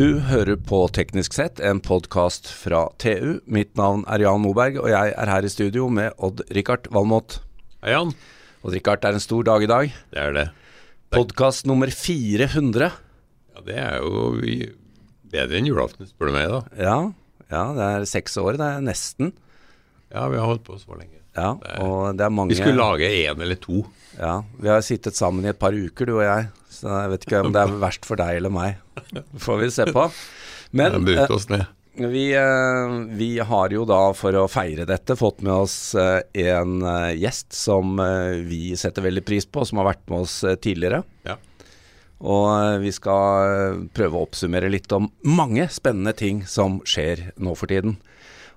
Du hører på Teknisk sett, en podkast fra TU. Mitt navn er Jan Moberg, og jeg er her i studio med Odd-Rikard Valmot. Hei, Jan. Odd-Rikard, det er en stor dag i dag. Det er det. Podkast nummer 400. Ja, Det er jo bedre enn julaften, spør du meg, da. Ja, ja, det er seks år, det er nesten. Ja, vi har holdt på så lenge. Ja, og det er mange Vi skulle lage én eller to. Ja, vi har sittet sammen i et par uker, du og jeg. Så jeg vet ikke om det er verst for deg eller meg. Det får vi se på. Men eh. Vi, eh, vi har jo da, for å feire dette, fått med oss eh, en eh, gjest som eh, vi setter veldig pris på, som har vært med oss eh, tidligere. Ja. Og eh, vi skal eh, prøve å oppsummere litt om mange spennende ting som skjer nå for tiden.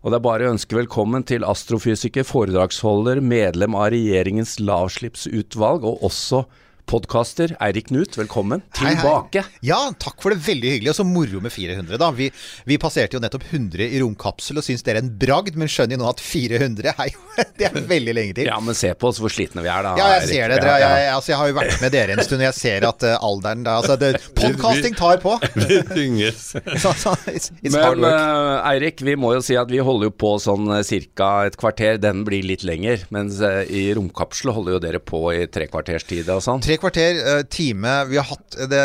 Og det er bare å ønske velkommen til astrofysiker, foredragsholder, medlem av regjeringens lavslippsutvalg og også podkaster, Eirik Knut. Velkommen Hei, hei. tilbake. Ja, takk for det. Veldig hyggelig. Og så moro med 400, da. Vi, vi passerte jo nettopp 100 i romkapsel og syns det er en bragd, men skjønner jo nå at 400 er jo Det er veldig lenge til. Ja, men se på oss hvor slitne vi er da. Ja, jeg Erik. ser det. Dere, ja. jeg, altså, jeg har jo vært med dere en stund, og jeg ser at uh, alderen da, altså, det, Podcasting tar på! Vi tynges. Så, så, it's, it's Men eh, Eirik, vi må jo si at vi holder jo på sånn ca. et kvarter. Den blir litt lenger. Mens uh, i romkapsel holder jo dere på i tre kvarters tid og sånn. Tre kvarter, eh, time Vi har hatt eh, det,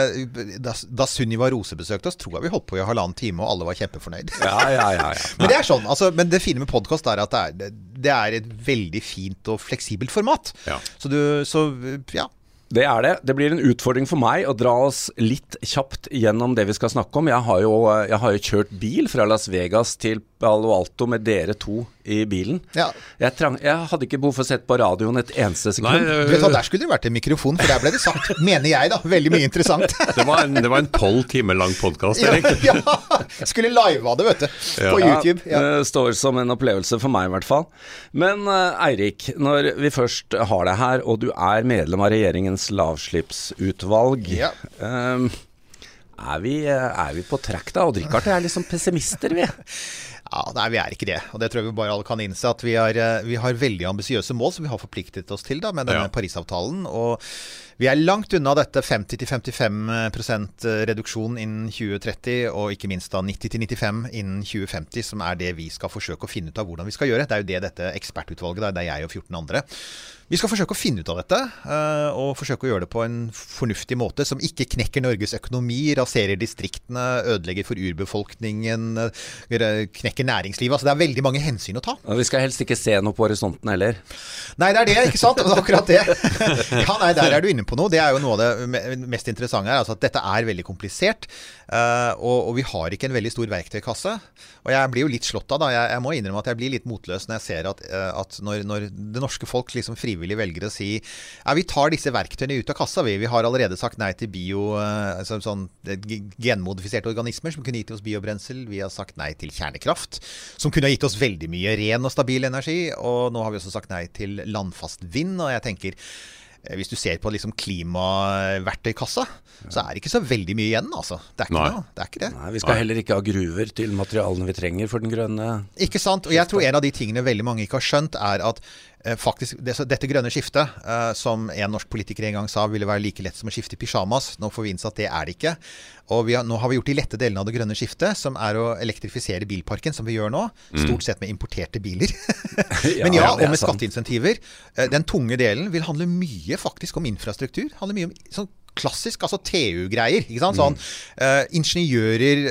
Da, da Sunniva Rose besøkte oss, tror jeg vi holdt på i halvannen time, og alle var kjempefornøyd. Ja, ja, ja. ja. Men det er sånn, altså, men det fine med podkast er at det er, det, er et veldig fint og fleksibelt format. Ja. Så du Så ja. Det er det. Det blir en utfordring for meg å dra oss litt kjapt gjennom det vi skal snakke om. Jeg har jo, jeg har jo kjørt bil fra Las Vegas til Palo Alto med dere to i bilen. ja. Jeg, trang, jeg hadde ikke behov for å sette på radioen et eneste Nei, sekund. Du vet hva, Der skulle det vært en mikrofon, for der ble det sagt, mener jeg, da, veldig mye interessant. det var en, det var en tolv timer lang podkast, ja, Erik. ja, Skulle live av det, vet du. På Ja, YouTube. Ja. Det står som en opplevelse for meg, i hvert fall. Men eh, Eirik, når vi først har deg her, og du er medlem av regjeringens lavslippsutvalg, Ja. Um, er, vi, er vi på track da? Odd Rikard og jeg er liksom pessimister, vi. Ja, Nei, vi er ikke det. Og det tror jeg vi bare alle kan innse. At vi har, eh, vi har veldig ambisiøse mål som vi har forpliktet oss til da, med denne Ja. Parisavtalen. Og vi er langt unna dette 50-55% reduksjon innen 2030, og ikke minst da 90-95 innen 2050, som er det vi skal forsøke å finne ut av hvordan vi skal gjøre. Det er jo det dette ekspertutvalget, det er jeg og 14 andre. Vi skal forsøke å finne ut av dette, eh, og forsøke å gjøre det på en fornuftig måte som ikke knekker Norges økonomi, raserer distriktene, ødelegger for urbefolkningen, eh, knekker næringslivet. Altså det er veldig mange hensyn å ta. Og vi skal helst ikke se noe på horisonten heller. Nei, det er det, ikke sant? Det er akkurat det. Ja, nei, der er du inne på noe. Det er jo noe av det mest interessante her. Altså at dette er veldig komplisert, eh, og, og vi har ikke en veldig stor verktøykasse. Og jeg blir jo litt slått av, da. Jeg, jeg må innrømme at jeg blir litt motløs når jeg ser at, eh, at når, når det norske folk liksom frivillig velger å si ja, vi tar disse verktøyene ut av kassa, vi. Vi har allerede sagt nei til bio, altså, sånn, genmodifiserte organismer som kunne gitt oss biobrensel. Vi har sagt nei til kjernekraft, som kunne gitt oss veldig mye ren og stabil energi. Og nå har vi også sagt nei til landfast vind. Og jeg tenker hvis du ser på liksom klimaverktøykassa, så er det ikke så veldig mye igjen, altså. Det er ikke, Nei. det, er ikke det. Nei, Vi skal heller ikke ha gruver til materialene vi trenger for den grønne Ikke sant? Og jeg tror en av de tingene veldig mange ikke har skjønt, er at eh, faktisk det, så dette grønne skiftet, eh, som en norsk politiker en gang sa ville være like lett som å skifte pyjamas, nå får vi innse at det er det ikke. Og vi har, nå har vi gjort de lette delene av det grønne skiftet, som er å elektrifisere bilparken, som vi gjør nå. Stort sett med importerte biler. Men Ja, og med skatteinsentiver. Eh, Den tunge delen vil handle mye faktisk om infrastruktur. Handler mye om sånn klassisk, altså TU-greier. ikke sant? Sånn uh, ingeniører,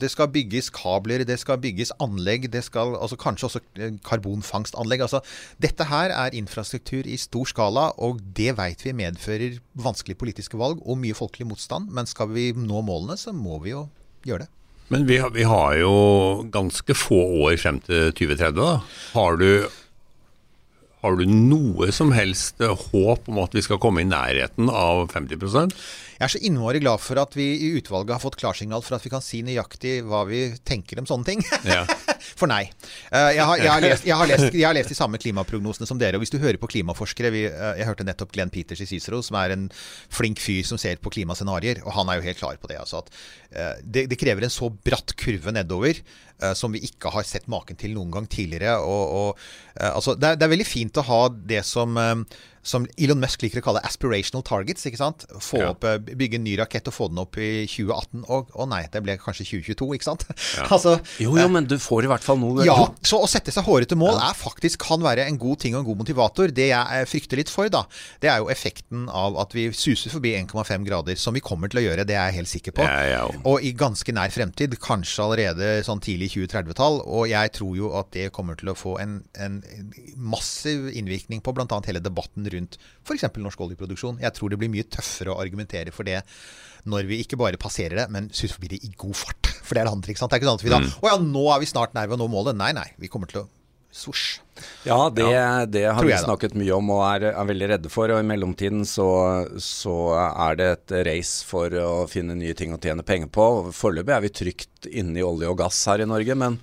det skal bygges kabler, det skal bygges anlegg, det skal altså kanskje også eh, karbonfangstanlegg. altså Dette her er infrastruktur i stor skala, og det veit vi medfører vanskelige politiske valg og mye folkelig motstand. Men skal vi nå målene, så må vi jo gjøre det. Men vi vi har jo ganske få år frem til 2030. da. Har du, har du noe som helst eh, håp om at vi skal komme i nærheten av 50% Jeg er så innmari glad for at vi i utvalget har fått klarsignal for at vi kan si nøyaktig hva vi tenker om sånne ting. Ja. For nei. Eh, Jeg har, jeg, har lest, jeg, har lest, jeg har lest de samme klimaprognosene som dere. Og hvis du hører på klimaforskere vi, eh, Jeg hørte nettopp Glenn Peters i Cicero, som er en flink fyr som ser på klimascenarioer. Og han er jo helt klar på det. Altså, at det, det krever en så bratt kurve nedover eh, som vi ikke har sett maken til noen gang tidligere. Og, og, eh, altså, det, er, det er veldig fint å ha det som, eh, som Elon Musk liker å kalle aspirational targets. ikke sant? Få Ja. opp, eh, Bygge en ny rakett og få den opp i 2018. Og å nei, det ble kanskje 2022, ikke sant? Ja. altså, Jo, jo, men du får i hvert fall noe ja, så å sette seg hårete mål er faktisk kan være en god ting og en god motivator. Det jeg eh, frykter litt for, da, det er jo effekten av at vi suser forbi 1,5 grader, som vi kommer til å gjøre. Det er jeg helt sikker på. Ja, ja, og- Og i ganske nær fremtid, kanskje allerede sånn tidlig 2030-tall. Og jeg tror jo at det kommer til å få en, en massiv innvirkning på bl.a. hele debatten rundt f.eks. norsk oljeproduksjon. Jeg tror det blir mye tøffere å argumentere for det når vi ikke bare passerer det, men suser forbi det i god fart. For det er det andre, ikke sant. Det er ikke sånn at vi da Å ja, nå er vi snart nær ved å nå målet. Nei, nei. Vi kommer til å Svosj. Ja, det, det har vi snakket mye om og er, er veldig redde for. Og i mellomtiden så, så er det et race for å finne nye ting å tjene penger på. Foreløpig er vi trygt inne i olje og gass her i Norge, men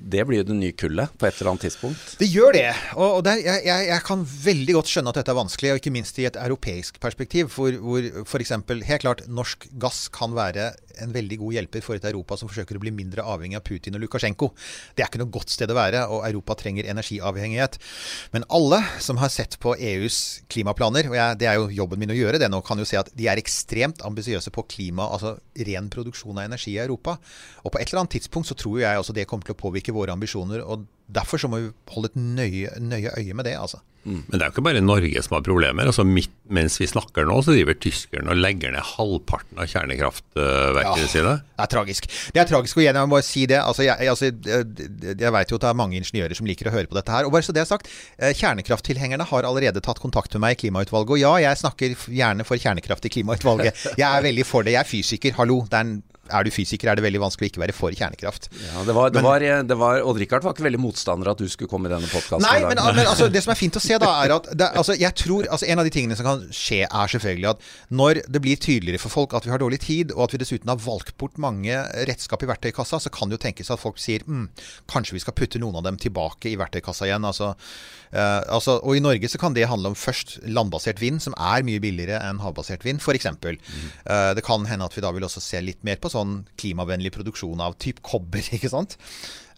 det blir jo det nye kullet på et eller annet tidspunkt. Det gjør det. Og, er- jeg, jeg, jeg kan veldig godt skjønne at dette er vanskelig, og ikke minst i et europeisk perspektiv. Hvor, hvor f.eks. helt klart norsk gass kan være en veldig god hjelper for et Europa som forsøker å bli mindre avhengig av Putin og Lukasjenko. Det er ikke noe godt sted å være, og Europa trenger energiavhengighet. Men alle som har sett på EUs klimaplaner, og jeg, det er jo jobben min å gjøre det nå, kan jo se at de er ekstremt ambisiøse på klima, altså ren produksjon av energi i Europa. Og på et eller annet tidspunkt så tror jeg også det kommer til å påvirke våre ambisjoner. og Derfor så må vi holde et nøye, nøye øye med det. altså. Men det er jo ikke bare Norge som har problemer. altså midt, Mens vi snakker nå, så driver tyskerne og legger ned halvparten av kjernekraftverkene Ja. sine. Det er tragisk. Det er tragisk, og igjen, jeg må bare si det. Altså, jeg, altså, jeg, vet jo at det er mange ingeniører som liker å høre på dette her. Og bare så det er sagt, eh, Kjernekrafttilhengerne har allerede tatt kontakt med meg i klimautvalget. Og ja, jeg snakker gjerne for kjernekraft i klimautvalget. Jeg er veldig for det. Jeg er fysiker. Hallo. Det er, en, er du fysiker, er det veldig vanskelig å ikke være for kjernekraft. Ja, det var, det var, det var, Odd-Rikard var ikke veldig motstander at du skulle komme i denne podkasten. Nei, men, men altså, det som er fint å se, da, er at det, altså, jeg tror, altså, en av de tingene som kan skje, er selvfølgelig at når det blir tydeligere for folk at vi har dårlig tid, og at vi dessuten har valgt bort mange redskap i verktøykassa, så kan det jo tenkes at folk sier mm, kanskje vi skal putte noen av dem tilbake i verktøykassa igjen. Altså, eh, altså, og i Norge så kan det handle om først landbasert vind, som er mye billigere enn havbasert vind, f.eks. Uh, det kan hende at vi da vil også se litt mer på sånn klimavennlig produksjon av typ kobber, ikke sant.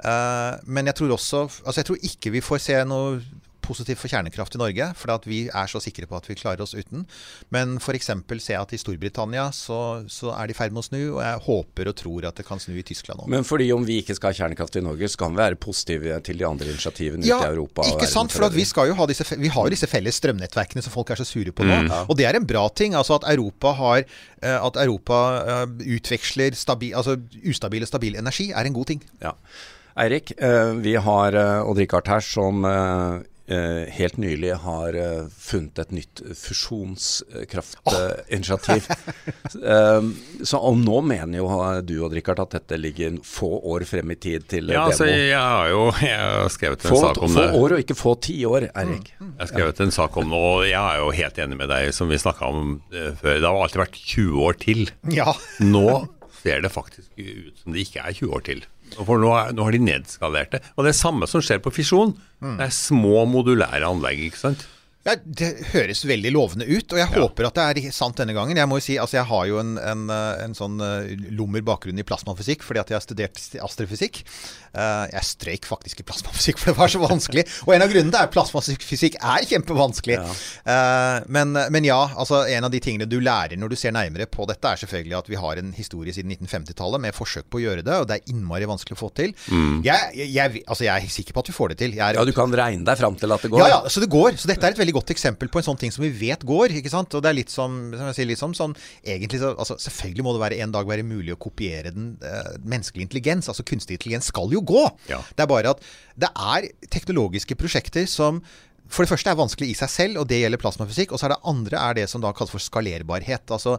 Uh, men jeg tror også Altså jeg tror ikke vi får se noe positivt for kjernekraft i Norge, for vi er så sikre på at vi klarer oss uten. Men f.eks. se at i Storbritannia så, så er de i ferd med å snu, og jeg håper og tror at det kan snu i Tyskland òg. Men fordi om vi ikke skal ha kjernekraft i Norge, så kan vi være positive til de andre initiativene Ja, ute i Europa. Ja, ikke sant? for vi, skal jo ha disse, vi har jo disse felles strømnettverkene som folk er så sure på nå. Og det er en bra ting. Altså at Europa har eh, At Europa eh, utveksler stabi, altså ustabil og stabil energi, er en god ting. Ja. Eirik, eh, vi har Odd-Rikard her som helt nylig har eh, funnet et nytt fusjonskraftinitiativ. så og nå mener jo eh, du og Rikard at dette ligger få år frem i tid til ja, Ja, altså, jeg har jo jeg har skrevet en Få, sak om få det. år og ikke få ti år, Eirik. Mm. Jeg har skrevet en sak om det, og jeg er jo helt enig med deg, som vi snakka om eh, før. Det har alltid vært 20 år til. Ja. Nå ser det faktisk ut som det ikke er 20 år til. For nå, er, nå har de nedskalert det. Og det er samme som skjer på fisjon. Mm. Det er små modulære anlegg, ikke sant. Ja, Det høres veldig lovende ut, og jeg håper at det er sant denne gangen. Jeg må jo si, altså jeg har jo en, en, eh, en sånn eh, lummer bakgrunn i plasmafysikk fordi at jeg har studert astrofysikk. Eh, Jeg strøyk faktisk i plasmafysikk, for det var så vanskelig. Og en av grunnene er at plasmafysikk er kjempevanskelig. Ja. Men, men ja, altså en av de tingene du lærer når du ser nærmere på dette, er selvfølgelig at vi har en historie siden 1950-tallet med forsøk på å gjøre det, og det er innmari vanskelig å få til. Jeg, jeg, jeg, altså jeg er sikker på at vi får det til. Ja, du kan regne deg fram til at det går. ja, ja, så det går. Så dette er et veldig godt eksempel på en sånn ting som vi vet går. ikke sant? Og det er litt som, som jeg sier, litt som sånn egentlig så, altså Selvfølgelig må det være en dag være mulig å kopiere den eh, menneskelige intelligens. Altså kunstig intelligens skal jo gå. Ja. Det er bare at det er teknologiske prosjekter som for det første er vanskelig i seg selv, og det gjelder plasmafysikk. Og så er det andre er det som da kalles for skalerbarhet. Altså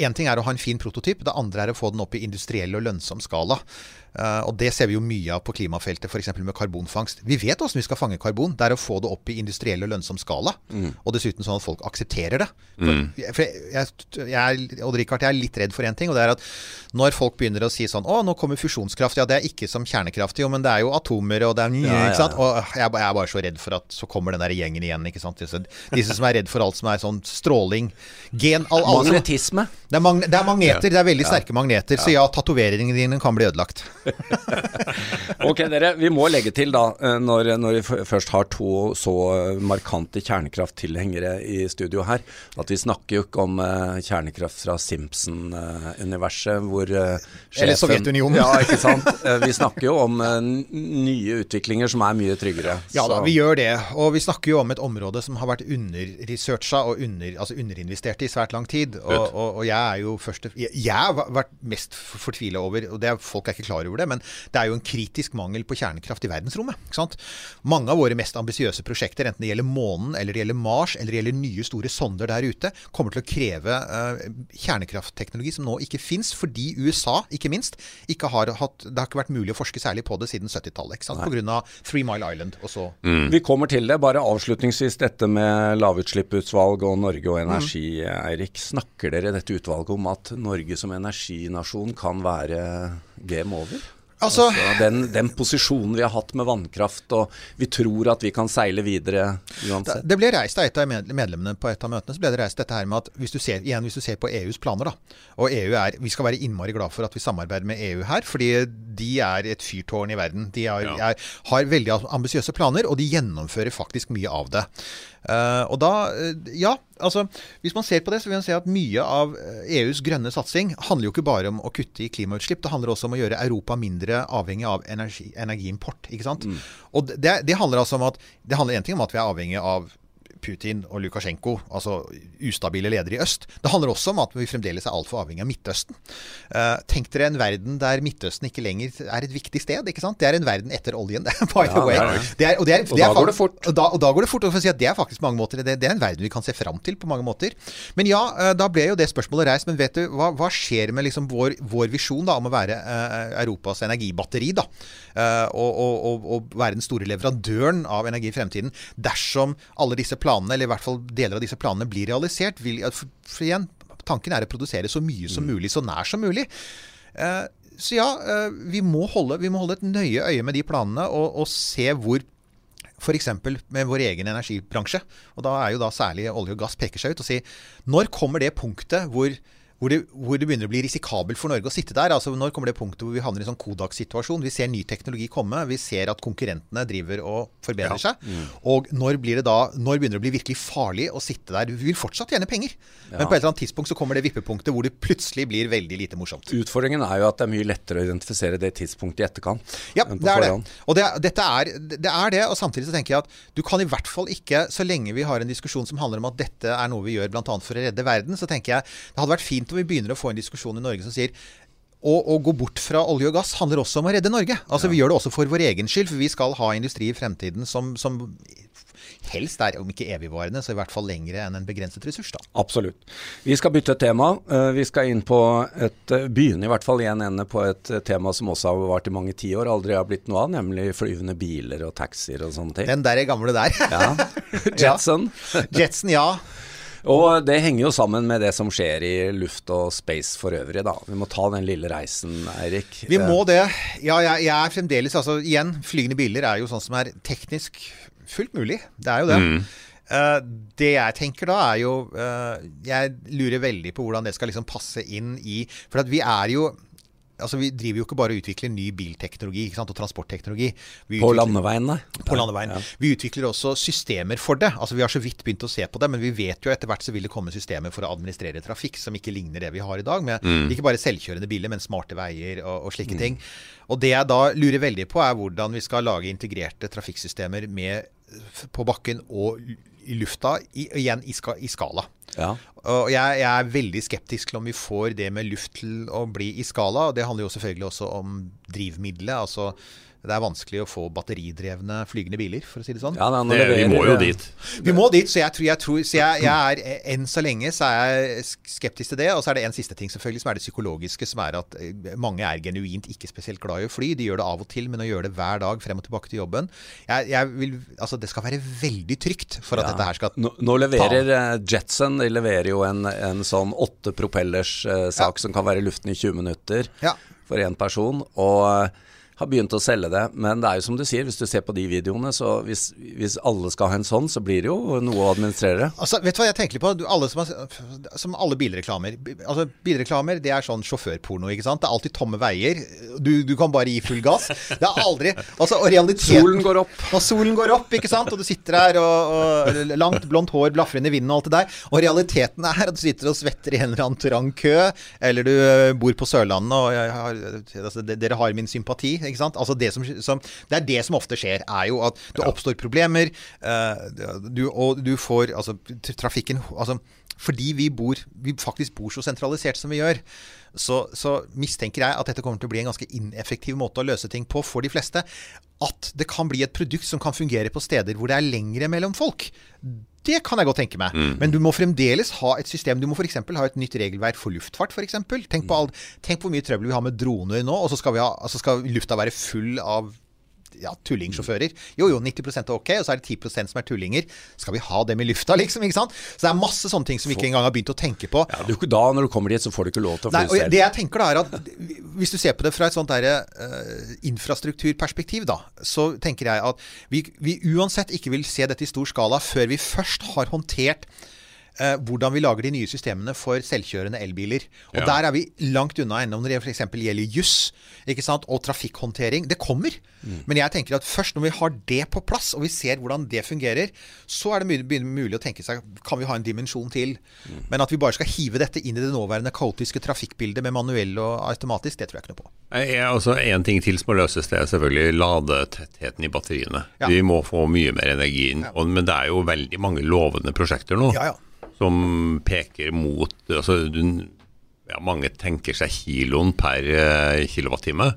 Én ting er å ha en fin prototyp, det andre er å få den opp i industriell og lønnsom skala. Eh, og det ser vi jo mye av på klimafeltet, f.eks. med karbonfangst. Vi vet åssen vi skal fange karbon. Det er å få det opp i industriell og lønnsom skala. Og dessuten sånn at folk aksepterer det. For, for jeg, jeg, jeg, er- jeg er litt redd for én ting, og det er at når folk begynner å si sånn Å, nå kommer fusjonskraft. Ja, det er ikke som kjernekraft, jo, men det er jo atomer, og det er nye, Ja, ja, ikke sant. ja. Og jeg, er jeg er bare så redd for at så kommer den der gjengen igjen, ikke sant. Disse, disse som er redd for alt som er sånn stråling, gen all, som- Magnetisme. det, er magne, det er magneter, det er veldig sterke magneter. Så ja, tatoveringene dine kan bli ødelagt. ok, dere. Vi må legge til, da, eh, når, når vi først har to så markante kjernekrafttilhengere i studio her, at vi snakker jo ikke om uh, kjernekraft fra Simpson-universet, hvor uh, sjefen Eller Sovjetunionen. ja, ikke sant. Uh, vi snakker jo om nye utviklinger som er mye tryggere. Ja da, vi gjør det. Og vi snakker jo om et område som har vært underresearcha og under, altså underinvestert i svært lang tid. Og, og, og jeg er jo først jeg har vært mest fortvila over, og det er, folk er ikke klar over det, men det er jo en kritisk mangel på kjernekraft i verdensrommet. Mange av våre mest ambisiøse prosjekter, enten det gjelder månen, eller det gjelder Mars, eller det gjelder nye store sonder der ute, kommer til å kreve uh, kjernekraftteknologi som nå ikke fins, fordi USA, ikke minst, ikke har hatt Det har ikke vært mulig å forske særlig på det siden 70-tallet. Pga. Three Mile Island og så mm. Vi kommer til det. Bare avslutningsvis dette med lavutslippsutvalg og Norge og energi, mm. Eirik. Snakker dere i dette utvalget om at Norge som energinasjon kan være game over? Altså, altså den, den, posisjonen vi har hatt med vannkraft, og vi tror at vi kan seile videre uansett. Det ble reist av et av medlemmene på et av møtene så ble det reist dette her med at hvis du ser, igjen, hvis du ser på EUs planer, da, og EU er, Vi skal være innmari glad for at vi samarbeider med EU her, fordi de er et fyrtårn i verden. De er, ja. er, har veldig ambisiøse planer, og de gjennomfører faktisk mye av det. Uh, og da, uh, ja, altså Hvis man ser på det, så vil man se at mye av EUs grønne satsing handler jo ikke bare om å kutte i klimautslipp, det handler også om å gjøre Europa mindre avhengig av energi, energiimport. ikke sant? Mm. Og det, det, handler altså om at det handler en ting om at vi er avhengig av Putin og Lukasjenko, altså ustabile ledere i øst. Det handler også om at vi fremdeles er altfor avhengig av Midtøsten. Uh, tenk dere en verden der Midtøsten ikke lenger er et viktig sted. ikke sant? Det er en verden etter oljen. by the way. og, da går det fort. Og da, og da går det fort. Og si at det er faktisk mange måter, det, det, er en verden vi kan se fram til på mange måter. Men ja, uh, da ble jo det spørsmålet reist. Men vet du, hva, hva skjer med liksom vår, vår, visjon da, om å være uh, Europas energibatteri? da, og, og, og, være den store leverandøren av energi i fremtiden, dersom alle disse planene eller i hvert fall deler av disse planene, blir realisert, vil for, for igjen, tanken er å produsere så mye som mm. mulig, så nær som mulig. Uh, så ja, uh, vi, må holde, vi, må holde, et nøye øye med de planene og, og se hvor F.eks. med vår egen energibransje. Og da er jo da særlig olje og gass peker seg ut og sier når kommer det punktet hvor hvor det, hvor det, begynner å bli risikabelt for Norge å sitte der. altså Når kommer det punktet hvor vi havner i en sånn Kodak-situasjon? Vi ser ny teknologi komme. Vi ser at konkurrentene driver og forbedrer ja. seg. Mm. Og når, blir det da, når begynner det å bli virkelig farlig å sitte der? Vi vil fortsatt tjene penger. Ja. Men på et eller annet tidspunkt så kommer det vippepunktet hvor det plutselig blir veldig lite morsomt. Utfordringen er jo at det er mye lettere å identifisere det tidspunktet i etterkant. Ja, det er det. Og det, dette er, det er det. Og samtidig så tenker jeg at du kan i hvert fall ikke, så lenge vi har en diskusjon som handler om at dette er noe vi gjør bl.a. for å redde verden, så tenker jeg det hadde vært fint og vi begynner å få en diskusjon i Norge som sier å, å, gå bort fra olje og gass handler også om å redde Norge. Altså ja. Vi gjør det også for vår egen skyld, for vi skal ha industri i fremtiden som, som helst er, om ikke evigvarende, så i hvert fall lengre enn en begrenset ressurs. da. Absolutt. Vi skal bytte tema. Eh, vi skal inn på et, eh, begynne i hvert fall i en ende på et eh, tema som også har vart i mange tiår, aldri har blitt noe av, nemlig flyvende biler og taxier og sånne ting. Den der gamle der. ja. Jetson. Jetson, ja. Og det henger jo sammen med det som skjer i luft og space for øvrig, da. Vi må ta den lille reisen, Eirik. Vi må det. Ja, jeg, jeg er fremdeles Altså igjen, flygende biler er jo sånn som er teknisk fullt mulig. Det er jo det. Mm. Uh, det jeg tenker da, er jo uh, Jeg lurer veldig på hvordan det skal liksom passe inn i For at vi er jo altså Vi driver jo ikke bare og utvikler ny bilteknologi og transportteknologi. på landeveien, da? På landeveien. Ja. Vi utvikler også systemer for det. Altså Vi har så vidt begynt å se på det, men vi vet jo etter hvert så vil det komme systemer for å administrere trafikk som ikke ligner det vi har i dag. Med mm. ikke bare selvkjørende biler, men smarte veier og, og slike mm. ting. Og det jeg da lurer veldig på, er hvordan vi skal lage integrerte trafikksystemer med, på bakken og i lufta, i, igjen i, ska, i skala. Ja. Og jeg, jeg, er veldig skeptisk til om vi får det med luft til å bli i skala. og Det handler jo selvfølgelig også om drivmiddelet. altså det er vanskelig å få batteridrevne flygende biler, for å si det sånn. Ja, det, vi må jo dit. Vi må dit, så jeg tror, jeg, tror, så jeg, jeg er, enn så lenge så er jeg skeptisk til det. Og så er det en siste ting selvfølgelig som er det psykologiske, som er at eh, mange er genuint ikke spesielt glad i å fly. De gjør det av og til, men å gjøre det hver dag frem og tilbake til jobben vil, altså Det skal være veldig trygt for at ja. dette her skal Nå, nå leverer ta. Eh, Jetson de leverer jo en, en sånn åtte propellers-sak uh, ja. som kan være i luften i 20 minutter ja. for én person. og har begynt å selge det. Men det er jo som du sier, hvis du ser på de videoene, så hvis, hvis alle skal ha en sånn, så blir det jo noe å administrere. Altså, vet du hva jeg tenker på? Du, alle som, har, som alle bilreklamer. Altså, bilreklamer det er sånn sjåførporno. ikke sant? Det er alltid tomme veier. Du, du kan bare gi full gass. Det er aldri altså, og realiteten, Solen går opp. Og solen går opp, ikke sant? Og du sitter her og, og langt blondt hår blafrer inn i vinden og alt det der. Og realiteten er at du sitter og svetter i en eller annen trang kø, eller du bor på Sørlandet og jeg har, altså, dere har min sympati, ikke sant? Altså, det, som, som, det er det som ofte skjer, er jo at det oppstår problemer, uh, du, og du får altså, trafikken altså, fordi vi, bor, vi faktisk bor så sentralisert som vi gjør, så, så mistenker jeg at dette kommer til å bli en ganske ineffektiv måte å løse ting på for de fleste. At det kan bli et produkt som kan fungere på steder hvor det er lengre mellom folk. Det kan jeg godt tenke meg. Men du må fremdeles ha et system. Du må f.eks. ha et nytt regelverk for luftfart, f.eks. Tenk, på all- tenk på hvor mye trøbbel vi har med droner nå, og så skal, vi ha, altså skal lufta være full av ja, tullingsjåfører. Jo, jo, 90 er ok, og så er det 10% som er tullinger. Skal vi ha dem i lufta, liksom? ikke sant? Så det er masse sånne ting som vi ikke engang har begynt å tenke på. Ja, du, da når du kommer dit, så får du ikke lov til å fly selv. det jeg tenker da er at Hvis du ser på det fra et sånt der, uh, infrastrukturperspektiv, da, så tenker jeg at vi, vi uansett ikke vil se dette i stor skala før vi først har håndtert eh, hvordan vi lager de nye systemene for selvkjørende elbiler. Og Ja. Der er vi langt unna ennå når det f.eks. gjelder juss og trafikkhåndtering. Det kommer. Men jeg tenker at først når vi har det på plass, og vi ser hvordan det fungerer, så er det mulig, mulig å tenke seg kan vi ha en dimensjon til. Men at vi bare skal hive dette inn i det nåværende kaotiske trafikkbildet med manuell og automatisk, det tror jeg ikke noe på. Jeg er altså En ting til som må løses, det er selvfølgelig ladetettheten i batteriene. Ja. Vi må få mye mer energi inn. Og, men det er jo veldig mange lovende prosjekter nå Ja, ja. Som peker mot altså, du, ja, Mange tenker seg kiloen per eh, kilowattime.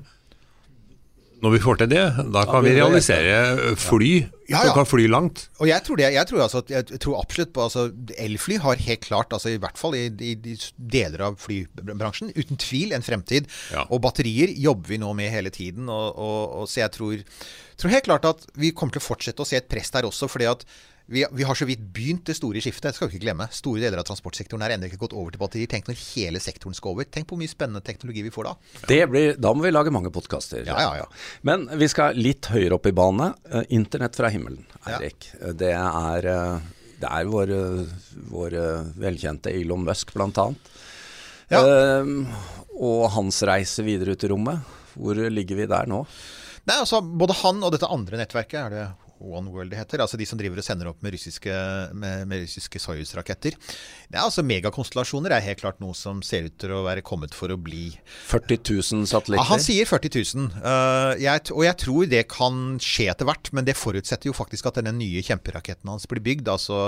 Når vi får til det, da kan vi blir realisere fly Ja, som ja. kan fly langt. Og jeg tror, det, jeg tror, altså, jeg tror absolutt på altså, Elfly har helt klart, altså, i hvert fall i, i, i deler av flybransjen, uten tvil en fremtid. Ja. Og batterier jobber vi nå med hele tiden. Og, og, og Så jeg tror, tror helt klart at vi kommer til å fortsette å se et press der også. fordi at vi, vi har så vidt begynt det store skiftet. Det skal vi ikke glemme. Store deler av transportsektoren er ennå ikke gått over til batterier. Tenk når hele sektoren skal over. Tenk på hvor mye spennende teknologi vi får da. Det blir, da må vi lage mange podkaster. Ja, ja, ja. Men vi skal litt høyere opp i bane. Eh, Internett fra himmelen. Eirik. Eh, Det er, eh, det er vår, vår velkjente Elon Musk, annet. Ja. Uh, og hans reise videre ut i rommet. Hvor ligger vi der nå? Nei, altså Både han og dette andre nettverket, er det One World det heter, altså de som driver og sender opp med russiske, med, med russiske Soyuz-raketter. Det er altså Megakonstellasjoner er helt klart noe som ser ut til å være kommet for å bli. 40 000 satellitter? Ja, han sier 40 000, Uh, jeg, og jeg tror det kan skje etter hvert. Men det forutsetter jo faktisk at denne nye kjemperaketten hans blir bygd, altså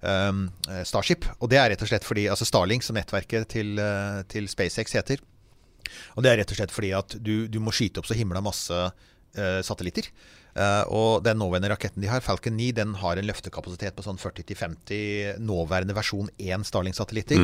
um, Starship. Og det er rett og slett fordi altså Starlink, som nettverket til, eh, til SpaceX heter. Og det er rett og slett fordi at du, du må skyte opp så himla masse eh, satellitter. Eh, og den nåværende raketten de har, Falcon 9, den har en løftekapasitet på sånn 40-50 nåværende versjon 1 Starling-satellitter.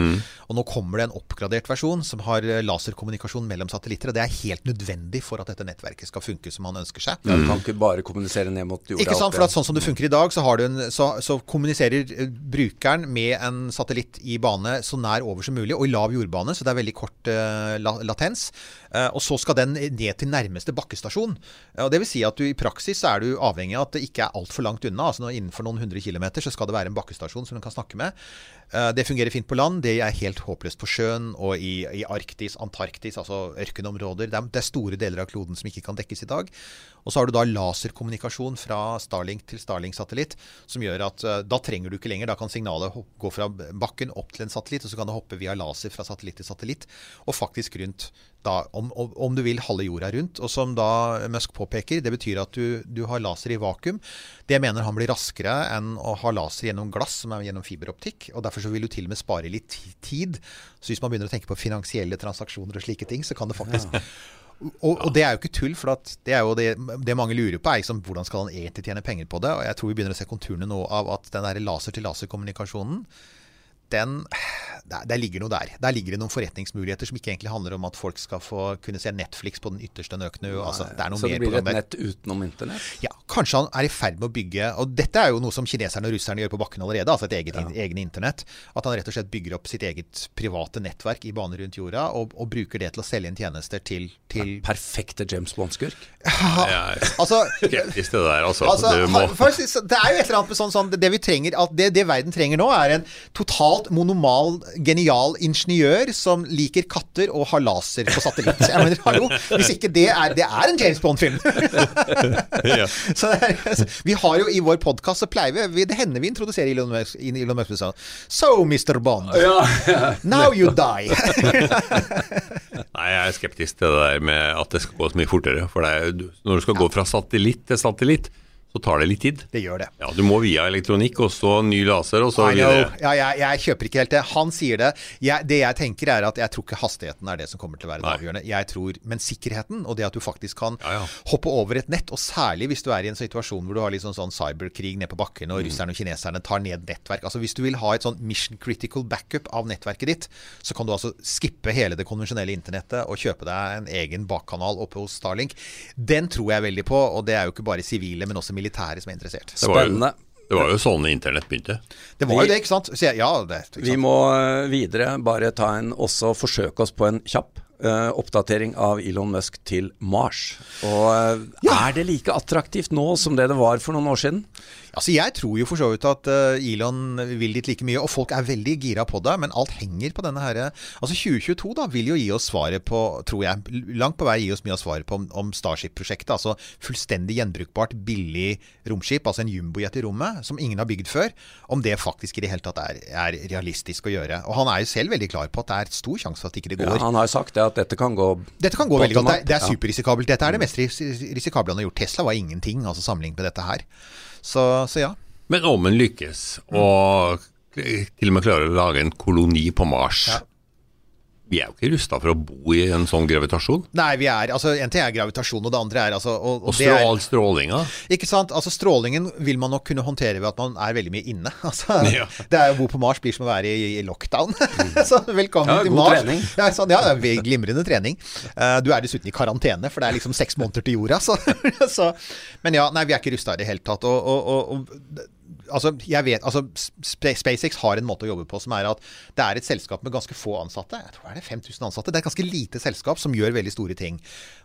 Og nå kommer det en oppgradert versjon som har eh, laserkommunikasjon mellom satellitter. Og det er helt nødvendig for at dette nettverket skal funke som man ønsker seg. Ja, du kan ikke bare kommunisere ned mot jorda. Ikke sant, for at Sånn som det funker i dag, så, har du en, så, så kommuniserer eh, brukeren med en satellitt i bane så nær over som mulig, og i lav jordbane, så det er veldig kort uh, latens. Uh, og så skal den ned til nærmeste bakkestasjon. Og det vil si at du i praksis så er du avhengig av at det ikke er altfor langt unna. altså Innenfor noen hundre kilometer så skal det være en bakkestasjon som du kan snakke med. Eh, det fungerer fint på land, det er helt håpløst på sjøen og i, i Arktis, Antarktis, altså ørkenområder. Det er, det er store deler av kloden som ikke kan dekkes i dag. Og så har du da laserkommunikasjon fra Starlink til Starlink-satellitt, som gjør at eh, da trenger du ikke lenger. Da kan signalet gå fra bakken opp til en satellitt, og så kan det hoppe via laser fra satellitt til satellitt, og faktisk rundt da, om, om, du vil, halve jorda rundt. Og som da Musk påpeker, det betyr at du, du har laser i vakuum. Det mener han blir raskere enn å ha laser gjennom glass, som er gjennom fiberoptikk. Og derfor så vil du til og med spare litt tid. Så hvis man begynner å tenke på finansielle transaksjoner og slike ting, så kan det faktisk og, og det er jo ikke tull, for at det er jo det, det mange lurer på, er liksom, hvordan skal han egentlig tjene penger på det? Og jeg tror vi begynner å se konturene nå av at den der laser-til-laser-kommunikasjonen den der, der, ligger noe der. Der ligger det noen forretningsmuligheter som ikke egentlig handler om at folk skal få kunne se Netflix på den ytterste nøkne. Altså, det er noe så det blir et nett utenom internett? Ja, kanskje han er i ferd med å bygge Og dette er jo noe som kineserne og russerne gjør på bakken allerede, altså et eget ja. egen internett. At han rett og slett bygger opp sitt eget private nettverk i bane rundt jorda, og, og bruker det til å selge inn tjenester til, til ja, Perfekte James Bond-skurk? Ja, altså, det der, altså. altså må... først, det er jo et eller annet med sånn, sånn Det vi trenger det, det verden trenger nå, er en totalt monomal genial ingeniør som liker katter og har laser på satellitt. Jeg mener, hallo, Hvis ikke det er Det er en James Bond-film! så vi har jo i vår podkast så pleier vi Det hender vi introduserer Elon Musk, Elon Musk sånn So, Mr. Bond. Now you die. Nei, jeg er skeptisk til det der med at det skal gå så mye fortere. For er, når du skal gå fra satellitt til satellitt, så tar det litt tid. Det gjør det. Ja, Du må via elektronikk, og så ny laser, og så videre. Ja, jeg, jeg, kjøper ikke helt det. Han sier det. Jeg, det jeg tenker er at jeg tror ikke hastigheten er det som kommer til å være det avgjørende. Jeg tror, Men sikkerheten, og det at du faktisk kan ja, ja. hoppe over et nett, og særlig hvis du er i en situasjon hvor du har litt sånn, sånn cyberkrig ned på bakken, og mm. russerne og kineserne tar ned nettverk Altså Hvis du vil ha et sånn mission critical backup av nettverket ditt, så kan du altså skippe hele det konvensjonelle internettet og kjøpe deg en egen bakkanal oppe hos Starlink. Den tror jeg veldig på, og det er jo ikke bare sivile, men også militære som er interessert. Spennende. Det var jo sånn internett begynte. Det var jo det, ikke sant? Jeg, ja, det, ikke sant? Vi må eh, videre bare ta en, også forsøke oss på en kjapp uh, oppdatering av Elon Musk til Mars. Og uh, ja. Er det like attraktivt nå som det det var for noen år siden? Altså Jeg tror jo for så vidt at uh, Elon vil dit like mye, og folk er veldig gira på det. Men alt henger på denne herre Altså 2022 da vil jo gi oss svaret på, tror jeg, langt på vei gi oss mye av svaret på om, om Starship-prosjektet. Altså fullstendig gjenbrukbart, billig romskip, altså en jumbojet i rommet, som ingen har bygd før. Om det faktisk i det hele tatt er, er, realistisk å gjøre. Og han er jo selv veldig klar på at det er stor sjanse for at ikke det går. Ja, han har jo sagt det at dette kan gå Dette kan gå veldig godt. Det, det er superrisikabelt. Dette er det mest risikable han har gjort. Tesla var ingenting, altså sammenlignet med dette her. Så, så ja. Men om en lykkes, og til og med klarer å lage en koloni på Mars ja. Vi er jo ikke rusta for å bo i en sånn gravitasjon. Nei, vi er altså En ting er gravitasjon, og det andre er altså Og, og, og strål, strålinga. Ikke sant. Altså Strålingen vil man nok kunne håndtere ved at man er veldig mye inne. Altså, ja. Det er å bo på Mars blir som å være i, i lockdown. så velkommen ja, til Mars. Trening. Ja, sånn, ja, det glimrende trening. Uh, du er dessuten i karantene, for det er liksom seks måneder til jorda. Så, så. Men ja, nei, vi er ikke rusta i det hele tatt. og, og, og altså, jeg vet, altså, SpaceX har en måte å jobbe på som er at det er et selskap med ganske få ansatte. Jeg tror det er 5000 ansatte. Det er et ganske lite selskap som gjør veldig store ting.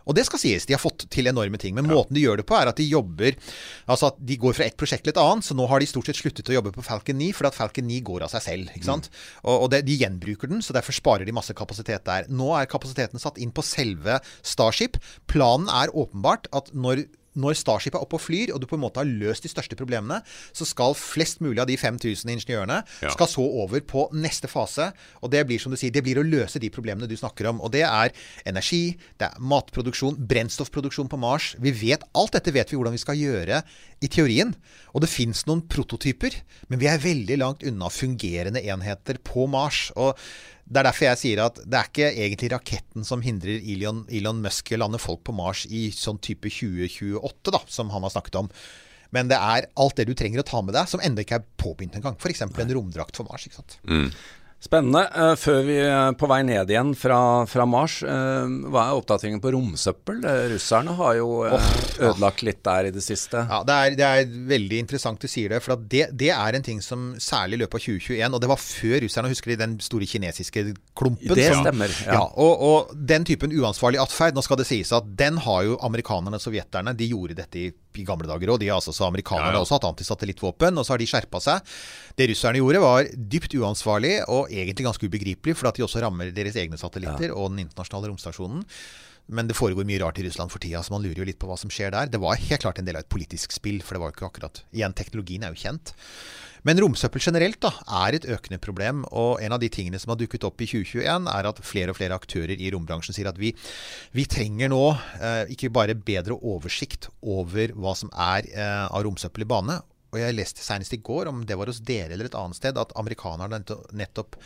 Og det skal sies, de har fått til enorme ting. Men ja. måten de gjør det på, er at de jobber Altså at de går fra et prosjekt til et annet. Så nå har de stort sett sluttet å jobbe på Falcon 9, fordi at Falcon 9 går av seg selv. ikke sant? Mm. Og, og det, de gjenbruker den, så derfor sparer de masse kapasitet der. Nå er kapasiteten satt inn på selve Starship. Planen er åpenbart at når når Starship er oppe og flyr, og du på en måte har løst de største problemene, så skal flest mulig av de 5000 ingeniørene ja. skal så over på neste fase. Og det blir som du sier, det blir å løse de problemene du snakker om. Og det er energi, det er matproduksjon, brennstoffproduksjon på Mars. Vi vet, Alt dette vet vi hvordan vi skal gjøre i teorien. Og det fins noen prototyper, men vi er veldig langt unna fungerende enheter på Mars. og det er derfor jeg sier at det er ikke egentlig raketten som hindrer Elon, Elon Musk å lande folk på Mars i sånn type 2028, da, som han har snakket om. Men det er alt det du trenger å ta med deg, som ennå ikke er påbegynt engang. F.eks. en romdrakt for Mars. ikke sant? Mm. Spennende. Uh, før vi er på vei ned igjen fra, fra Mars, uh, hva er oppdateringen på romsøppel? Uh, russerne har jo ødelagt litt der i det siste. Ja, det er, det er veldig interessant du sier det. For det, det, er en ting som særlig i løpet av 2021, og det var før russerne, husker de den store kinesiske klumpen? Det stemmer. Ja. ja og, og, den typen uansvarlig atferd, nå skal det sies at den har jo amerikanerne og sovjeterne, de gjorde dette i i gamle dager òg. Altså, så amerikanerne ja, ja. også hatt antisatellittvåpen, og så har de skjerpa seg. Det russerne gjorde, var dypt uansvarlig og egentlig ganske ubegripelig, for at de også rammer deres egne satellitter ja. og den internasjonale romstasjonen. Men det foregår mye rart i Russland for tida, så man lurer jo litt på hva som skjer der. Det var helt klart en del av et politisk spill, for det var jo ikke akkurat Igjen, teknologien er jo kjent. Men romsøppel generelt da, er et økende problem. Og en av de tingene som har dukket opp i 2021, er at flere og flere aktører i rombransjen sier at vi, vi trenger nå eh, ikke bare bedre oversikt over hva som er eh, av romsøppel i bane, og jeg leste senest i går, om det var hos dere eller et annet sted, at amerikanerne nettopp-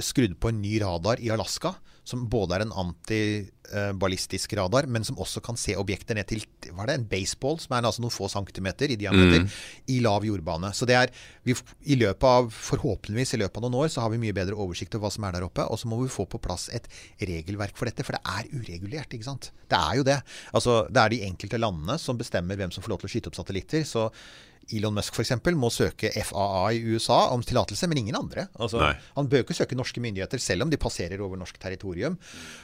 skrudd på en ny radar i Alaska, som både er en antiballistisk radar, men som også kan se objekter ned til hva er det, en baseball, som er altså noen få centimeter i diameter, i lav jordbane. Så det er, vi, i løpet av, forhåpentligvis i løpet av noen år, så har vi mye bedre oversikt over hva som er der oppe. Og så må vi få på plass et regelverk for dette, for det er uregulert, ikke sant. Det er jo det. Altså, det er de enkelte landene som bestemmer hvem som får lov til å skyte opp satellitter. så Elon Musk eksempel, må søke FAA i USA om tillatelse, men ingen andre. Altså, han bør ikke søke norske myndigheter, selv om de passerer over norsk territorium.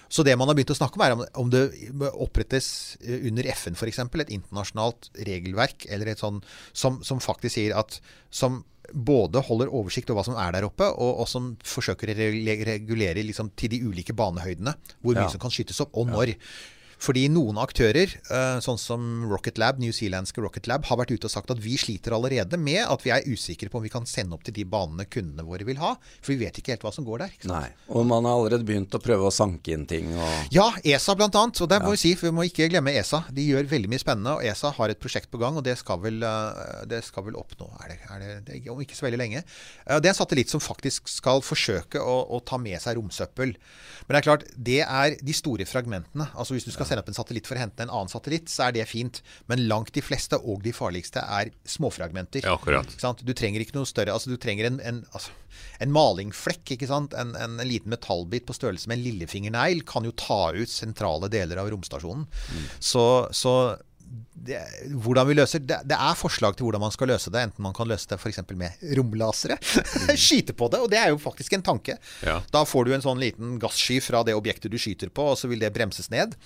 Så det man har begynt å snakke om, er om, det opprettes eh, under FN f.eks. et internasjonalt regelverk eller et sånn, som, som faktisk sier at som både holder oversikt over hva som er der oppe, og, og som forsøker å regulere liksom, til de ulike banehøydene. Hvor mye Ja. som kan skytes opp, og når. Fordi noen aktører, eh, sånn som Rocket Lab, newzealandske Rocket Lab, har vært ute og sagt at vi sliter allerede med at vi er usikre på om vi kan sende opp til de banene kundene våre vil ha. For vi vet ikke helt hva som går der. Nei. Og man har allerede begynt å prøve å sanke inn ting og Ja, ESA annet. Og det må vi si, for vi må ikke glemme ESA. De gjør veldig mye spennende, og ESA har et prosjekt på gang, og det skal vel, eh, det skal vel oppnå er det, er det, det, om ikke så veldig lenge. Eh, Det er en satellitt som faktisk skal forsøke å, å ta med seg romsøppel. Men det er klart, det er de store fragmentene. Altså Hvis du skal sende opp en satellitt for å hente en annen satellitt, så er det fint. Men langt de fleste, og de farligste, er småfragmenter. Ja, akkurat. Du trenger ikke noe større altså Du trenger en, en, altså, en malingflekk. ikke sant? En, en, en liten metallbit på størrelse med en lillefingernegl kan jo ta ut sentrale deler av romstasjonen. Så, så det, hvordan vi løser det, det er forslag til hvordan man skal løse det. Enten man kan løse det f.eks. med romlasere. Skyte på det. Og det er jo faktisk en tanke. Ja. Da får du en sånn liten gassky fra det objektet du skyter på, og så vil det bremses ned.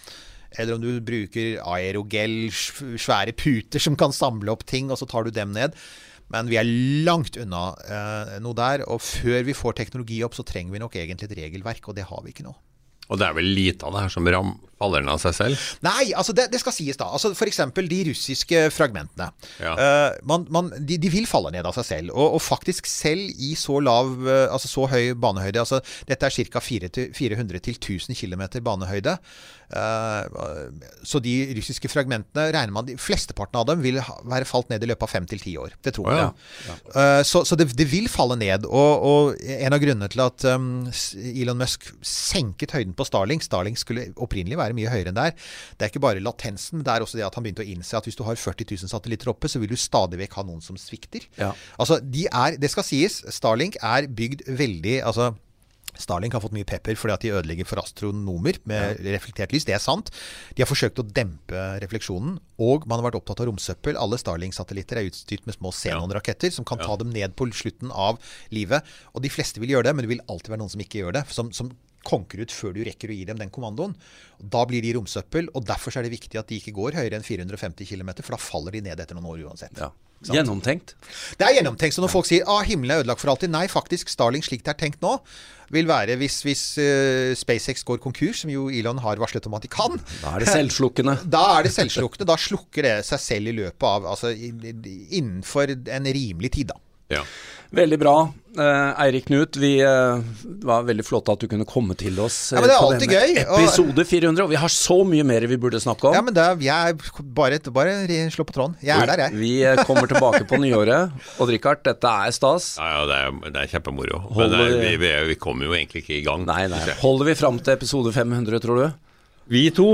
Eller om du bruker aerogel, svære puter som kan samle opp ting, og så tar du dem ned. Men vi er langt unna eh, noe der. Og før vi får teknologi opp, så trenger vi nok egentlig et regelverk, og det har vi ikke nå. Og det er vel lite av det her som ram, faller den av seg selv? Nei, altså det, det skal sies da. Altså F.eks. de russiske fragmentene. Ja. Uh, man, man, de, de vil falle ned av seg selv. Og, og faktisk selv i så lav, uh, altså så høy banehøyde altså Dette er ca. 400-1000 km banehøyde. Uh, så de russiske fragmentene regner man de Flesteparten av dem vil ha, være falt ned i løpet av fem til ti år. Det tror jeg. ja. Eh, så så det, det vil falle ned. Og, og en av grunnene til at um, Elon Musk senket høyden på Starling Starling skulle opprinnelig være mye høyere enn der. Det er ikke bare latensen, det er også det at han begynte å innse at hvis du har 40 000 satellitter oppe, så vil du stadig vekk ha noen som svikter. Ja. Altså, de er, Det skal sies, Starlink er bygd veldig altså Starlink har fått mye pepper fordi at de ødelegger for astronomer med reflektert lys. Det er sant. De har forsøkt å dempe refleksjonen. Og man har vært opptatt av romsøppel. Alle Starlink-satellitter er utstyrt med små Xenon-raketter som kan ta dem ned på slutten av livet. Og de fleste vil gjøre det, men det vil alltid være noen som ikke gjør det. Som, som konker ut før du rekker å gi dem den kommandoen. Da blir de romsøppel, og derfor er det viktig at de ikke går høyere enn 450 km, for da faller de ned etter noen år uansett. ja. Sant? Gjennomtenkt. Det er gjennomtenkt. Så når folk sier ah, himmelen er ødelagt for alltid Nei, faktisk. Starling slik det er tenkt nå, vil være hvis, hvis uh, SpaceX går konkurs, som jo Elon har varslet om at de kan. Da er det selvslukkende. Da er det selvslukkende. Da slukker det seg selv i løpet av Altså innenfor en rimelig tid, da. Ja. Veldig bra. Eh, Eirik Knut, vi, eh, var veldig flott at du kunne komme til oss. eh, Ja, men det er alltid denne gøy, Episode 400, og vi har så mye mer vi burde snakke om. Ja, men det er, jeg er bare, bare slå på tråden. Jeg er der, jeg. Vi eh, kommer tilbake på nyåret. Odd Rikard, dette er stas. Ja, ja, det er, det er kjempemoro. Men Holder- det er, vi, vi, vi kommer jo egentlig ikke i gang. Nei, nei. Holder vi fram til episode 500, tror du? Vi to?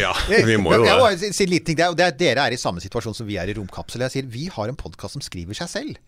Ja, vi må jo det. si- si ting. Det er, dere er i samme situasjon som vi er i Romkapsel. Jeg sier vi har en podkast som skriver seg selv.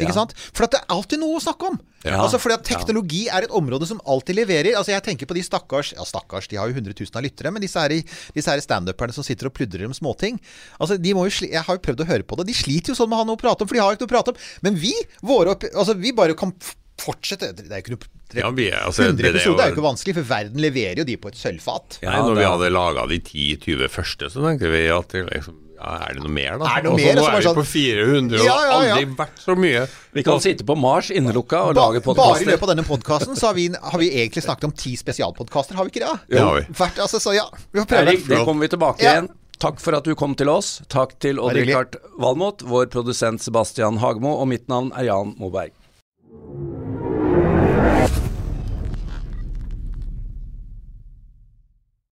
Ikke Ja. sant? For at det er alltid noe å snakke om. Ja. Altså fordi at Teknologi er et område som alltid leverer. Altså Jeg tenker på de stakkars Ja, stakkars, de har jo 100 000 av lyttere, men disse er, i- disse standuperne som sitter og pludrer om småting. Altså de må jo sli Jeg har jo prøvd å høre på det. De sliter jo sånn med å ha noe å prate om, for de har jo ikke noe å prate om. Men vi, våre opp, Altså vi bare kan fortsette. Det er jo ikke noe Ja, er, altså, 100 det- det er jo- episoder er jo ikke vanskelig, for verden leverer jo de på et sølvfat. Ja, når vi hadde laga de 10-20 første, så tenkte vi at liksom, ja, er det noe mer, da? Er det noe Og mer? Nå er vi på 400, og Ja, ja, ja. aldri vært så mye. Vi kan sitte på Mars innelukka og Ba, lage bare i podkaster. løpet av denne podkasten så har vi, har vi egentlig snakket om ti spesialpodkaster, har vi ikke det? Ja, vi. Hvert, altså, så ja, vi får prøve. Erik, det kommer vi tilbake Ja. igjen. Takk for at du kom til oss. Takk til Odd Bare hyggelig. Rikard Valmot, vår produsent Sebastian Hagmo, og mitt navn er Jan Moberg.